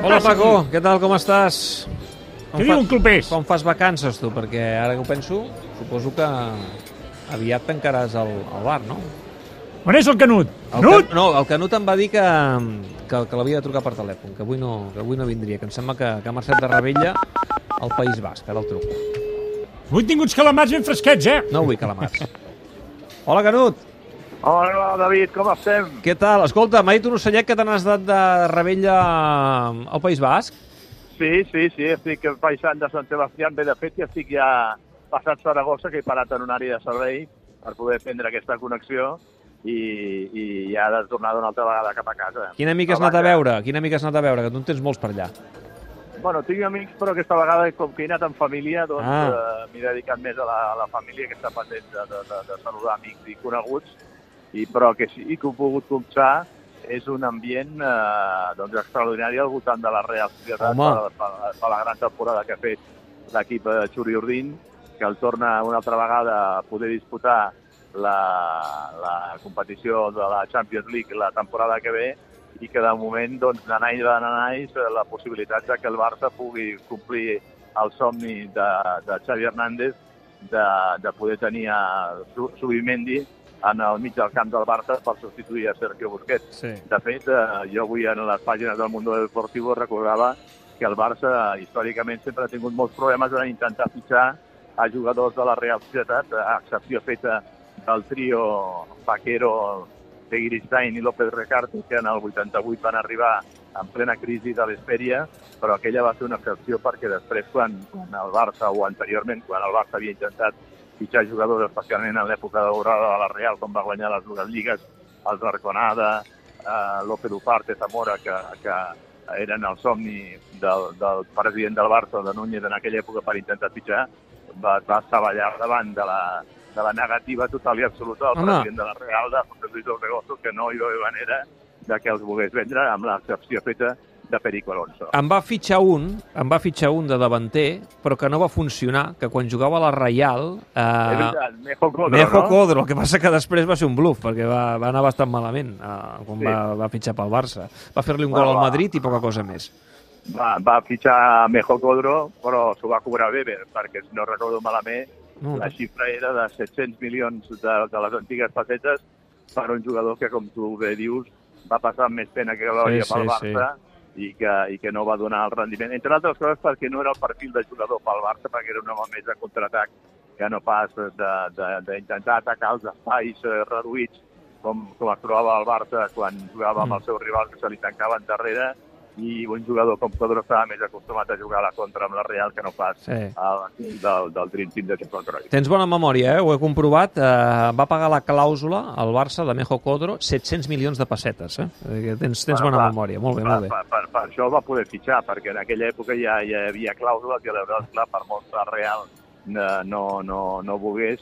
Hola, Paco, què tal, com estàs? Què diu un clubers? Com fas vacances, tu? Perquè ara que ho penso, suposo que aviat tancaràs el, el bar, no? On és el Canut? El Canut! Can, no, el Canut em va dir que, que, que l'havia de trucar per telèfon, que avui no, que avui no vindria, que em sembla que, que ha marxat de Rebella al País Basc, ara el truco. Avui tinc uns calamars ben fresquets, eh? No vull calamars. Hola, Canut! Hola, David, com estem? Què tal? Escolta, m'ha dit un ocellet que te n'has dat de Rebella al País Basc. Sí, sí, sí, estic baixant de Sant Sebastià, bé de fet, i estic ja passat Saragossa, que he parat en una àrea de servei per poder prendre aquesta connexió i, i ja de tornar una altra vegada cap a casa. Quin amic has anat a veure? Quin amic has anat a veure? Que tu en tens molts per allà. Bueno, tinc amics, però aquesta vegada, com que he anat en família, doncs Ah. eh, m'he dedicat més a la, a la família, que està pendent de, de, de, de saludar amics i coneguts, i, però que sí que ho he pogut copsar és un ambient eh, doncs, extraordinari al voltant de la Real Societat per, per, per la gran temporada que ha fet l'equip de Xuri Urdín, que el torna una altra vegada a poder disputar la, la competició de la Champions League la temporada que ve i que de moment, doncs, nanai de nanais, eh, la possibilitat de que el Barça pugui complir el somni de, de Xavi Hernández de, de poder tenir a Su- Subimendi en el mig del camp del Barça per substituir a Sergio Busquets. Sí. De fet, eh, jo avui en les pàgines del Mundo Deportivo recordava que el Barça històricament sempre ha tingut molts problemes en intentar fitxar a jugadors de la Real Societat, a excepció feta del trio Vaquero, Seguiristain i López Recarte, que en el 88 van arribar en plena crisi de l'Esperia, però aquella va ser una excepció perquè després, quan, quan el Barça, o anteriorment, quan el Barça havia intentat fitxar jugadors, especialment en l'època daurada de la Real, com va guanyar les dues lligues, els Arconada, eh, López Ufarte, Zamora, que, que eren el somni del, del president del Barça, de Núñez, en aquella època per intentar fitxar, va, va estavellar davant de la, de la negativa total i absoluta del Home. president de la Real, de José Luis Orbegoso, que no hi va haver manera de que els volgués vendre amb l'excepció feta de Perico Alonso. Em va fitxar un, em va fitxar un de davanter, però que no va funcionar, que quan jugava a la Reial... És Eh, veritat, Mejo Codro, Mejo no? Codro, el que passa que després va ser un bluff, perquè va, va anar bastant malament eh, quan Sí. va, va fitxar pel Barça. Va fer-li un Bueno, gol al va. Madrid i poca cosa més. Va, va fitxar Mejo Codro, però s'ho va cobrar Weber, perquè si no recordo malament, No, la xifra era de 700 milions de, de les antigues pessetes per un jugador que, com tu bé dius, va passar més pena que glòria Sí, pel sí, Barça i, que, i que no va donar el rendiment. Entre altres coses perquè no era el perfil de jugador pel Barça, perquè era un home més de contraatac que no pas de- de- d'intentar atacar els espais eh, reduïts com, com es trobava el Barça quan jugava amb Mm. els seus rivals que se li tancaven darrere i un jugador com Pedro estava més acostumat a jugar a la contra amb la Real que no pas Sí. a l'equip del, del Dream Team de Johan Cruyff. Tens bona memòria, eh? ho he comprovat. Eh, va pagar la clàusula al Barça de Mejo Codro 700 milions de pessetes. Eh? Tens, tens bona clar, memòria, molt bé, Per, molt bé. per, per, per això el va poder fitxar, perquè en aquella època ja, ja hi havia clàusules i aleshores, clar, per molt Real eh, no, no, no volgués,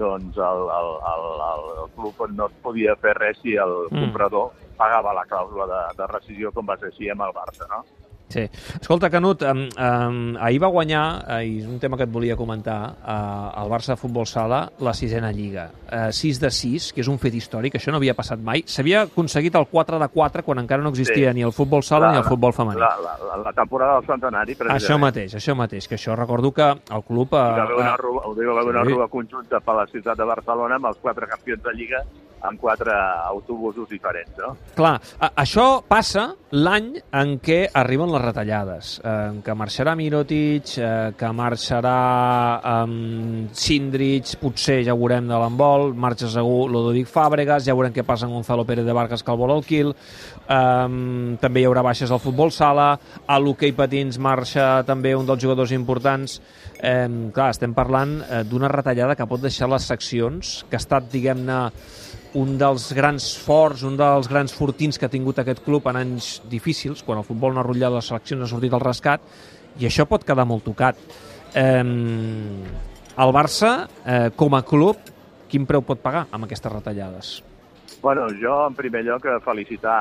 doncs el, el, el, el, club no es podia fer res si el Mm. comprador pagava la clàusula de, de rescisió com va ser així amb el Barça, no? Sí. Escolta, Canut, um, um, ahir va guanyar, uh, i és un tema que et volia comentar, uh, el Barça de Futbol Sala, la sisena lliga. Uh, 6 de 6, que és un fet històric, això no havia passat mai. S'havia aconseguit el 4 de 4 quan encara no existia Sí. ni el futbol sala La- ni el futbol femení. La, la, la, la temporada del centenari, Això precisament. mateix, això mateix, que això recordo que el club... Hi va haver una rua, hi va haver una sí. rua conjunta per la ciutat de Barcelona amb els quatre campions de Lliga amb quatre autobusos diferents, no? Clar, això passa l'any en què arriben les retallades, eh, en què marxarà Mirotic, eh, que marxarà um, Sindrich, potser ja veurem de l'embol, marxa segur Ludovic Fàbregas, ja veurem què passa amb Gonzalo Pérez de Vargas, que el vol al Quil, um, també hi haurà baixes al futbol sala, a l'hoquei patins marxa també un dels jugadors importants, eh, clar, estem parlant eh, d'una retallada que pot deixar les seccions, que ha estat, diguem-ne, un dels grans forts, un dels grans fortins que ha tingut aquest club en anys difícils, quan el futbol no ha rotllat les seleccions, ha sortit al rescat, i això pot quedar molt tocat. Eh, el Barça, eh, com a club, quin preu pot pagar amb aquestes retallades? Bueno, jo, en primer lloc, eh, felicitar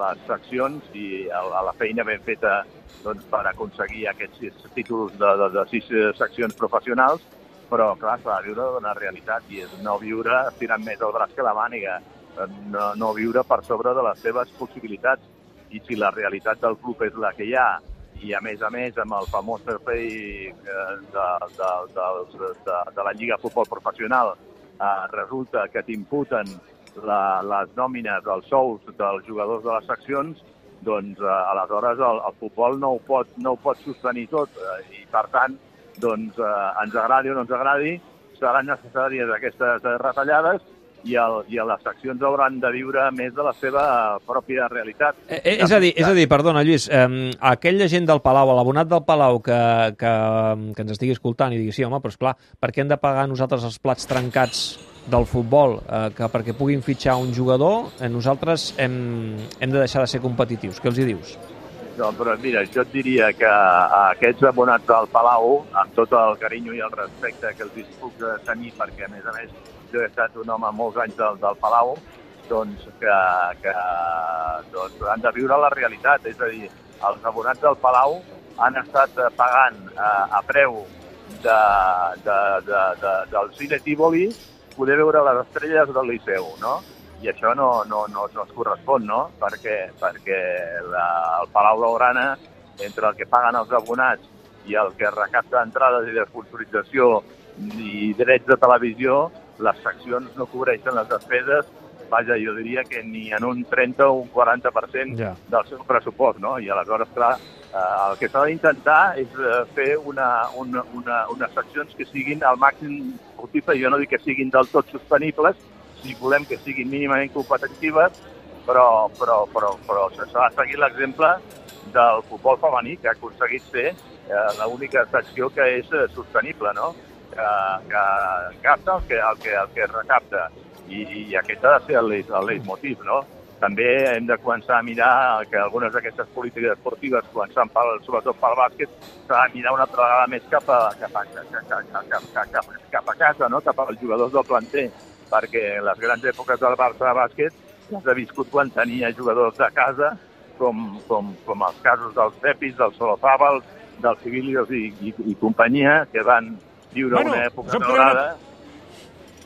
les seccions i a a la feina ben feta doncs, per aconseguir aquests títols de, de, de sis eh, seccions professionals, però, clar, s'ha de viure d'una realitat i és no viure estirant més el braç que la màniga, eh, no, no viure per sobre de les seves possibilitats. i si la realitat del club és la que hi ha, i a més a més amb el famós fair play eh, de, de, de, de, de la Lliga Futbol Professional eh, resulta que t'imputen les nòmines, els sous dels jugadors de les seccions, doncs eh, aleshores el, el futbol no ho, pot, no ho pot sostenir tot eh, i per tant doncs eh, ens agradi o no ens agradi seran necessàries aquestes eh, retallades i, el, i les seccions hauran de viure més de la seva pròpia realitat. Eh, eh, és, a dir, és a dir, perdona, Lluís, eh, aquella gent del Palau, l'abonat del Palau que, que, que ens estigui escoltant i digui, sí, home, però esclar, per què hem de pagar nosaltres els plats trencats del futbol, eh, que perquè puguin fitxar un jugador, eh, nosaltres hem, hem de deixar de ser competitius. Què els hi dius? No, però mira, jo et diria que a aquests abonats del Palau, amb tot el carinyo i el respecte que els puc tenir, perquè a més a més jo he estat un home molts anys del, del Palau, doncs que, que doncs, han de viure la realitat. És a dir, els abonats del Palau han estat pagant eh, a preu de, de, de, de, del Cine Tívoli poder veure les estrelles del Liceu, no? I això no, no, no, no es correspon, no? Perquè, perquè la, el Palau Blaugrana, entre el que paguen els abonats i el que recapta entrades i de sponsorització i drets de televisió, les seccions no cobreixen les despeses, vaja, jo diria que ni en un 30 o un 40% ja. del seu pressupost, no? I aleshores, clar, eh, el que s'ha d'intentar és eh, fer una, una, una, unes seccions que siguin al màxim possible, jo no dic que siguin del tot sostenibles, si volem que siguin mínimament competitives, però, però, però, però s'ha de seguir l'exemple del futbol femení, que ha aconseguit ser eh, l'única secció que és eh, sostenible, no? que, que capta el que, el que, el que recapta. I, i aquest ha de ser el, el leitmotiv, no? També hem de començar a mirar que algunes d'aquestes polítiques esportives, començant pel, sobretot pel bàsquet, s'ha de mirar una altra vegada més cap a, cap a, cap, a, cap, cap, cap a casa, no? cap als jugadors del planter, perquè les grans èpoques del Barça de bàsquet les ha viscut quan tenia jugadors de casa, com, com, com els casos dels Pepis, dels Solofàbals, dels Civilios i, i, i companyia, que van viure bueno, una època daurada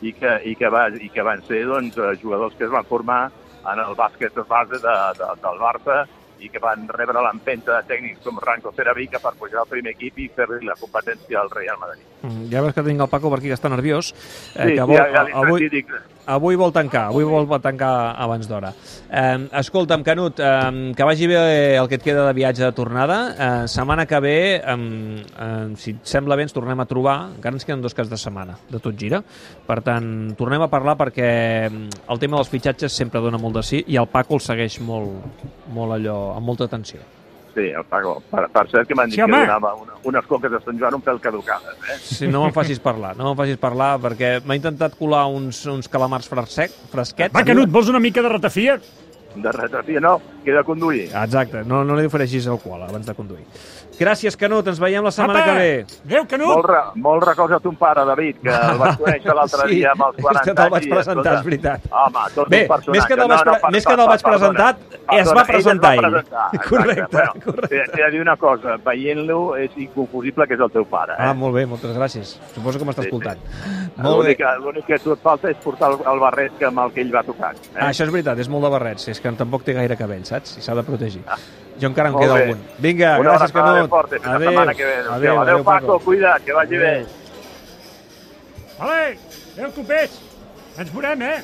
i que, i, que va, i que van ser doncs, eh, jugadors que es van formar en el bàsquet de base de, de, del Barça i que van rebre l'empenta de tècnics com Ranco Ceravica per pujar al primer equip i fer-li la competència al Real Madrid. Mm, ja veus que tinc el Paco per aquí que està nerviós. Eh, sí, que vol, ja, ja avui, dic... avui vol tancar, avui vol tancar abans d'hora. Eh, escolta'm, Canut, eh, que vagi bé el que et queda de viatge de tornada. Eh, setmana que ve, eh, eh, si et sembla bé, ens tornem a trobar. Encara ens queden dos caps de setmana, de tot gira. Per tant, tornem a parlar perquè el tema dels fitxatges sempre dona molt de sí i el Paco el segueix molt, molt allò, amb molta atenció. Sí, el Paco. Per, per cert que m'han dit sí, que donava una, unes coques de Sant Joan un pèl caducades. Eh? Sí, no me'n facis parlar, no me'n facis parlar, perquè m'ha intentat colar uns, uns calamars fresquet, fresquets. Va, Canut, vols una mica de ratafia? De ratafia, no, que he de conduir. Exacte, no, no li ofereixis alcohol abans de conduir. Gràcies, Canut. Ens veiem la setmana Apa! que ve. Adéu, Canut. Molt, re, molt records a ton pare, David, que el vaig conèixer l'altre sí, dia amb els 40 anys. és que te'l vaig presentar, és veritat. Home, tot Bé, un personatge. més que te'l vaig, no, no, més que te'l vaig presentar, es va presentar ell. Presentar, correcte, bueno, correcte. T'he de dir una cosa, veient-lo és inconfusible que és el teu pare. Eh? Ah, molt bé, moltes gràcies. Suposo que m'està sí, escoltant. Sí. L'únic que, tu et falta és portar el, el barret que amb el que ell va tocar. Eh? Ah, això és veritat, és molt de barrets, és que tampoc té gaire cabell, saps? I s'ha de protegir. Ah. Jo encara em queda bé. algun. Vinga, Una gràcies, Canut. Forta, adéu. Adéu, adéu, adéu, adéu, Paco, cuida't, que vagi adéu. bé. Vale, adéu, copers. Ens veurem, eh?